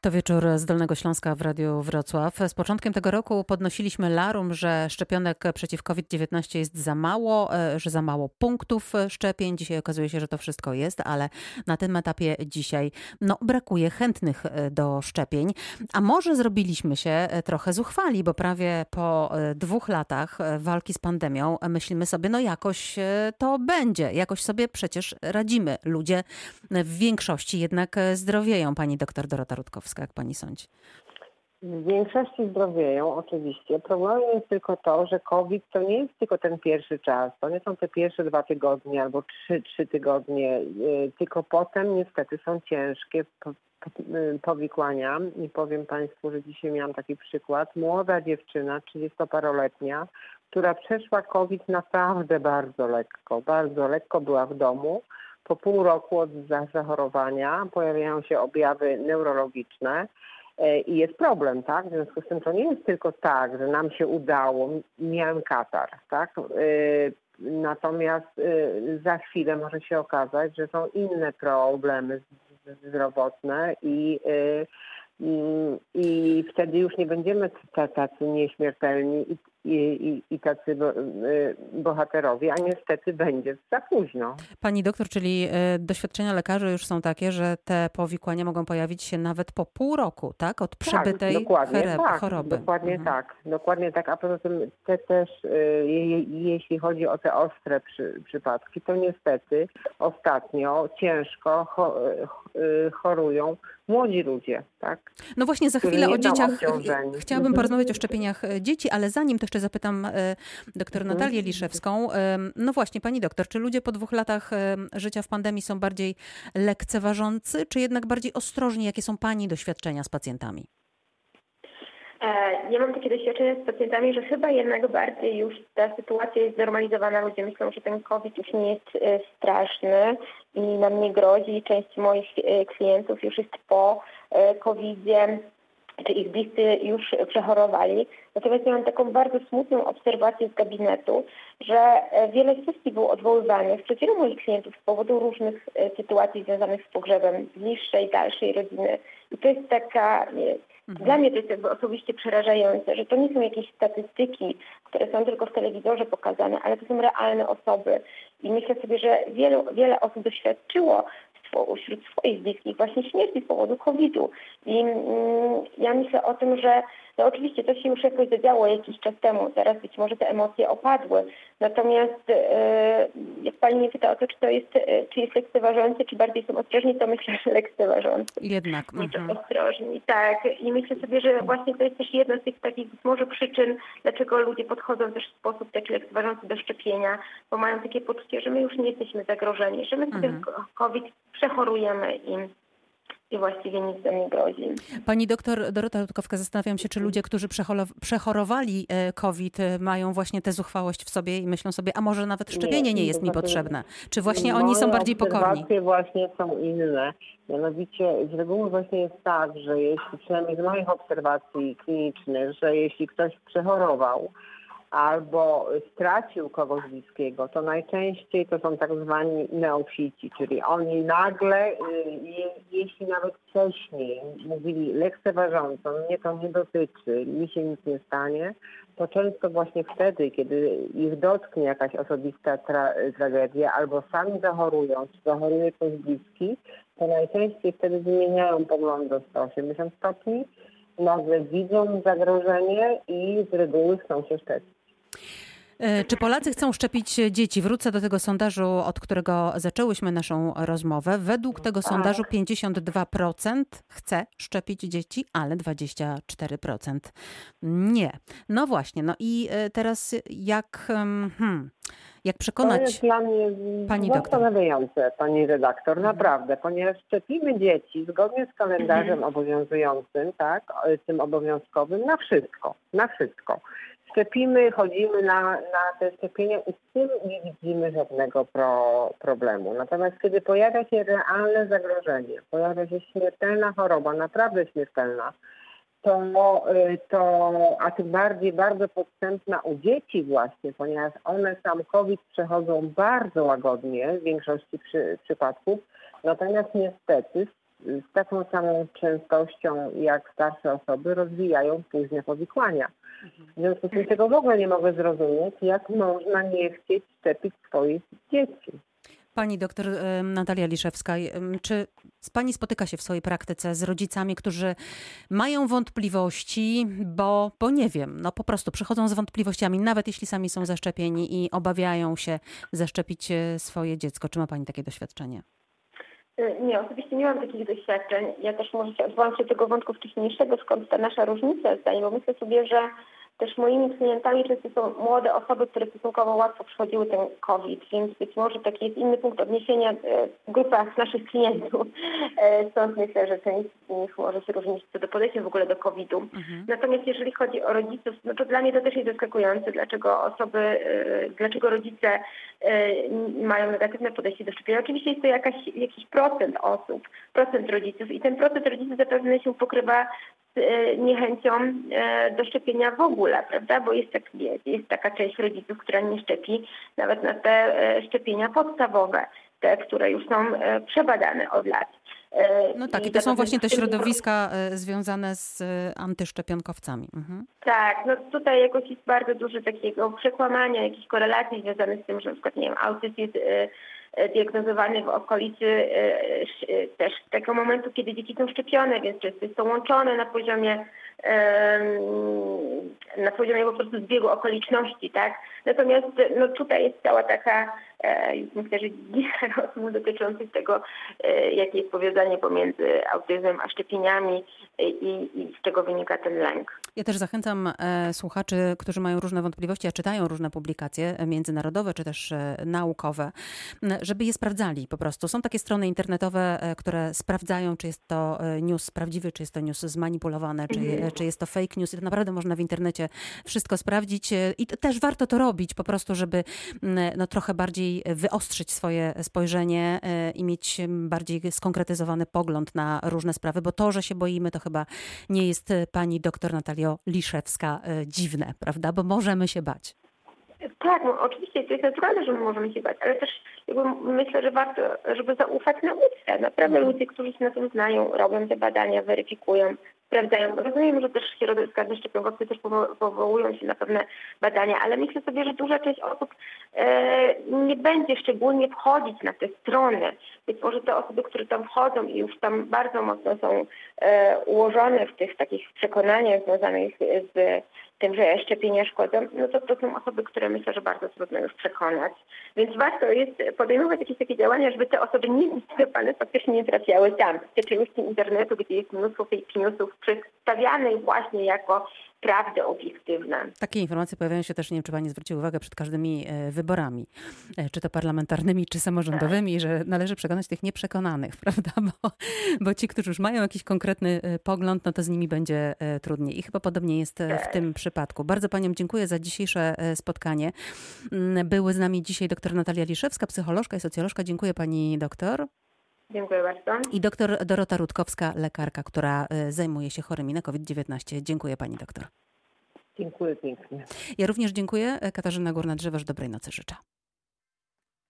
To wieczór z Dolnego Śląska w Radiu Wrocław. Z początkiem tego roku podnosiliśmy larum, że szczepionek przeciw COVID-19 jest za mało, e, że za mało punktów szczepień. Dzisiaj okazuje się, że to wszystko jest, ale na tym etapie dzisiaj no, brakuje chętnych e, do szczepień. A może zrobiliśmy się e, trochę zuchwali, bo prawie po dwóch latach walki z pandemią myślimy sobie, no jakoś to będzie, jakoś sobie przecież radzimy. Ludzie w większości jednak zdrowieją. Pani doktor Dorota Rutkowska jak pani sądzi? W większości zdrowieją oczywiście. Problemem jest tylko to, że COVID to nie jest tylko ten pierwszy czas. To nie są te pierwsze dwa tygodnie albo trzy, trzy tygodnie, y, tylko potem niestety są ciężkie y, powikłania. I powiem Państwu, że dzisiaj miałam taki przykład. Młoda dziewczyna, 30-paroletnia, która przeszła COVID naprawdę bardzo lekko. Bardzo lekko była w domu po pół roku od zachorowania pojawiają się objawy neurologiczne e, i jest problem, tak? W związku z tym to nie jest tylko tak, że nam się udało, miałem katar, tak? E, natomiast e, za chwilę może się okazać, że są inne problemy zdrowotne i i wtedy już nie będziemy tacy nieśmiertelni i, i, i tacy y, bohaterowie, a niestety będzie za późno. Pani doktor, czyli y, doświadczenia lekarzy już są takie, że te powikłania mogą pojawić się nawet po pół roku, tak? Od tak, przebytej tak, dokładnie, tak, choroby. Dokładnie mhm. tak, dokładnie tak. A poza tym te też, y, jeśli chodzi o te ostre przy, przypadki, to niestety ostatnio ciężko chorują młodzi ludzie, tak? No właśnie za chwilę o dzieciach. Chciałabym porozmawiać o szczepieniach dzieci, ale zanim to jeszcze zapytam e, doktor mhm. Natalię Liszewską. No właśnie, pani doktor, czy ludzie po dwóch latach życia w pandemii są bardziej lekceważący, czy jednak bardziej ostrożni? Jakie są pani doświadczenia z pacjentami? E, ja mam takie doświadczenie z pacjentami, że chyba jednak bardziej już ta sytuacja jest znormalizowana. Ludzie myślą, że ten COVID już nie jest e, straszny i nam nie grozi. Część moich klientów już jest po COVID-zie czy ich bliscy już przechorowali. Natomiast miałam taką bardzo smutną obserwację z gabinetu, że e, wiele sesji było odwoływanych przez wielu moich klientów z powodu różnych e, sytuacji związanych z pogrzebem bliższej, dalszej rodziny. I to jest taka, mhm. dla mnie to jest jakby osobiście przerażające, że to nie są jakieś statystyki, które są tylko w telewizorze pokazane, ale to są realne osoby. I myślę sobie, że wielu, wiele osób doświadczyło wśród swoich bliskich właśnie śmierci z powodu COVID-u. I mm, ja myślę o tym, że no oczywiście to się już jakoś zadziało jakiś czas temu, teraz być może te emocje opadły. Natomiast e, jak pani mnie pyta o to, czy to jest, e, czy jest lekceważące, czy bardziej są ostrożni, to myślę, że lekceważące. Jednak. Mhm. Ostrożni, tak. I myślę sobie, że właśnie to jest też jedna z tych takich być może przyczyn, dlaczego ludzie podchodzą też w sposób taki lekceważący do szczepienia, bo mają takie poczucie, że my już nie jesteśmy zagrożeni, że my mhm. COVID przechorujemy i i właściwie nic nam nie grozi. Pani doktor Dorota Rutkowska, zastanawiam się, czy ludzie, którzy przechorowali e, COVID, e, mają właśnie tę zuchwałość w sobie i myślą sobie, a może nawet szczepienie nie, nie jest mi potrzebne. Czy właśnie oni są bardziej pokorni? właśnie są inne. Mianowicie z reguły właśnie jest tak, że jeśli, przynajmniej z moich obserwacji klinicznych, że jeśli ktoś przechorował, albo stracił kogoś bliskiego, to najczęściej to są tak zwani neofici, czyli oni nagle, y, jeśli nawet wcześniej mówili lekceważąco, mnie to nie dotyczy, mi się nic nie stanie, to często właśnie wtedy, kiedy ich dotknie jakaś osobista tra tragedia, albo sami zachorują, czy zachoruje ktoś bliski, to najczęściej wtedy zmieniają pogląd do 180 stopni, nagle widzą zagrożenie i z reguły chcą się szczepić. E, czy Polacy chcą szczepić dzieci? Wrócę do tego sondażu, od którego zaczęłyśmy naszą rozmowę. Według tego sondażu 52% chce szczepić dzieci, ale 24% nie. No właśnie, no i e, teraz jak, hmm, jak przekonać... To jest dla mnie pani zastanawiające, pani redaktor, naprawdę, ponieważ szczepimy dzieci zgodnie z kalendarzem mhm. obowiązującym, tak, tym obowiązkowym na wszystko, na wszystko szczepimy, chodzimy na, na te szczepienia i z tym nie widzimy żadnego pro, problemu. Natomiast kiedy pojawia się realne zagrożenie, pojawia się śmiertelna choroba, naprawdę śmiertelna, to, to a tym bardziej bardzo podstępna u dzieci właśnie, ponieważ one sam COVID przechodzą bardzo łagodnie w większości przy, przypadków, natomiast niestety z taką samą częstością jak starsze osoby rozwijają późne powikłania. W związku z tym tego w ogóle nie mogę zrozumieć, jak można nie chcieć szczepić swoich dzieci. Pani doktor Natalia Liszewska, czy pani spotyka się w swojej praktyce z rodzicami, którzy mają wątpliwości, bo, bo nie wiem, no po prostu przychodzą z wątpliwościami, nawet jeśli sami są zaszczepieni i obawiają się zaszczepić e, swoje dziecko. Czy ma pani takie doświadczenie? E, nie, oczywiście nie mam takich doświadczeń. Ja też może się odwołam się do tego wątku wcześniejszego, skąd ta nasza różnica zdań, bo myślę sobie, że też moimi klientami często są młode osoby, które stosunkowo łatwo przechodziły ten COVID, więc być może taki jest inny punkt odniesienia e, w grupach naszych klientów. E, stąd myślę, że część z nich może się różnić co do podejścia w ogóle do COVID-u. Mhm. Natomiast jeżeli chodzi o rodziców, no to dla mnie to też jest zaskakujące, dlaczego osoby, e, dlaczego rodzice mają negatywne podejście do szczepienia. Oczywiście jest to jakaś, jakiś procent osób, procent rodziców i ten procent rodziców zapewne się pokrywa niechęcią e, do szczepienia w ogóle, prawda? Bo jest, tak, jest taka część rodziców, która nie szczepi nawet na te e, szczepienia podstawowe, te, które już są przebadane od lat. No tak, i to są właśnie te środowiska związane z antyszczepionkowcami. Mhm. Tak, no tutaj jakoś jest bardzo dużo takiego przekłamania, jakichś korelacji związanych z tym, że na przykład, nie wiem, autyzm jest E, diagnozowany w okolicy e, e, też tego momentu, kiedy dzieci są szczepione, więc często jest to łączone na poziomie na poziomie po prostu zbiegu okoliczności, tak? Natomiast no, tutaj jest cała taka, myślę, że dzisiaj rozmów dotyczących tego, jakie jest powiązanie pomiędzy autyzmem a szczepieniami i, i z czego wynika ten lęk. Ja też zachęcam e, słuchaczy, którzy mają różne wątpliwości, a czytają różne publikacje e, międzynarodowe czy też e, naukowe, żeby je sprawdzali po prostu. Są takie strony internetowe, które sprawdzają, czy jest to news prawdziwy, czy jest to news zmanipulowany, czy. Czy jest to fake news. I to naprawdę można w internecie wszystko sprawdzić i też warto to robić po prostu, żeby no, trochę bardziej wyostrzyć swoje spojrzenie i mieć bardziej skonkretyzowany pogląd na różne sprawy, bo to, że się boimy, to chyba nie jest pani doktor Natalia Liszewska e, dziwne, prawda? Bo możemy się bać. Tak, no, oczywiście to jest naturalne, że my możemy się bać, ale też myślę, że warto, żeby zaufać nauce. Naprawdę ludzie, którzy się na tym znają, robią te badania, weryfikują, sprawdzają. Rozumiem, że też środowiska szczepionkowcy też powołują się na pewne badania, ale myślę sobie, że duża część osób e, nie będzie szczególnie wchodzić na te strony. Być może te osoby, które tam wchodzą i już tam bardzo mocno są e, ułożone w tych takich przekonaniach związanych z tym, że szczepienia szkodzą, no to to są osoby, które myślę, że bardzo trudno już przekonać. Więc warto jest podejmować jakieś takie działania, żeby te osoby nie szczepione faktycznie nie trafiały tam. W tej części internetu, gdzie jest mnóstwo fake newsów przedstawianych właśnie jako prawdy obiektywne. Takie informacje pojawiają się też, nie wiem, czy Pani zwróciła uwagę, przed każdymi e, wyborami, e, czy to parlamentarnymi, czy samorządowymi, tak. że należy przekonać tych nieprzekonanych, prawda? Bo, bo ci, którzy już mają jakiś konkretny e, pogląd, no to z nimi będzie trudniej. I chyba podobnie jest w tym przypadku. Bardzo Paniom dziękuję za dzisiejsze spotkanie. Mm, były z nami dzisiaj dr Natalia Liszewska, psycholożka i socjolożka. Dziękuję Pani doktor. Dziękuję bardzo. I doktor Dorota Rutkowska, lekarka, która y, zajmuje się chorymi na COVID-19. Dziękuję pani doktor. Dziękuję pięknie. Ja również dziękuję. Katarzyna Górna-Drzewoż, dobrej nocy życzę.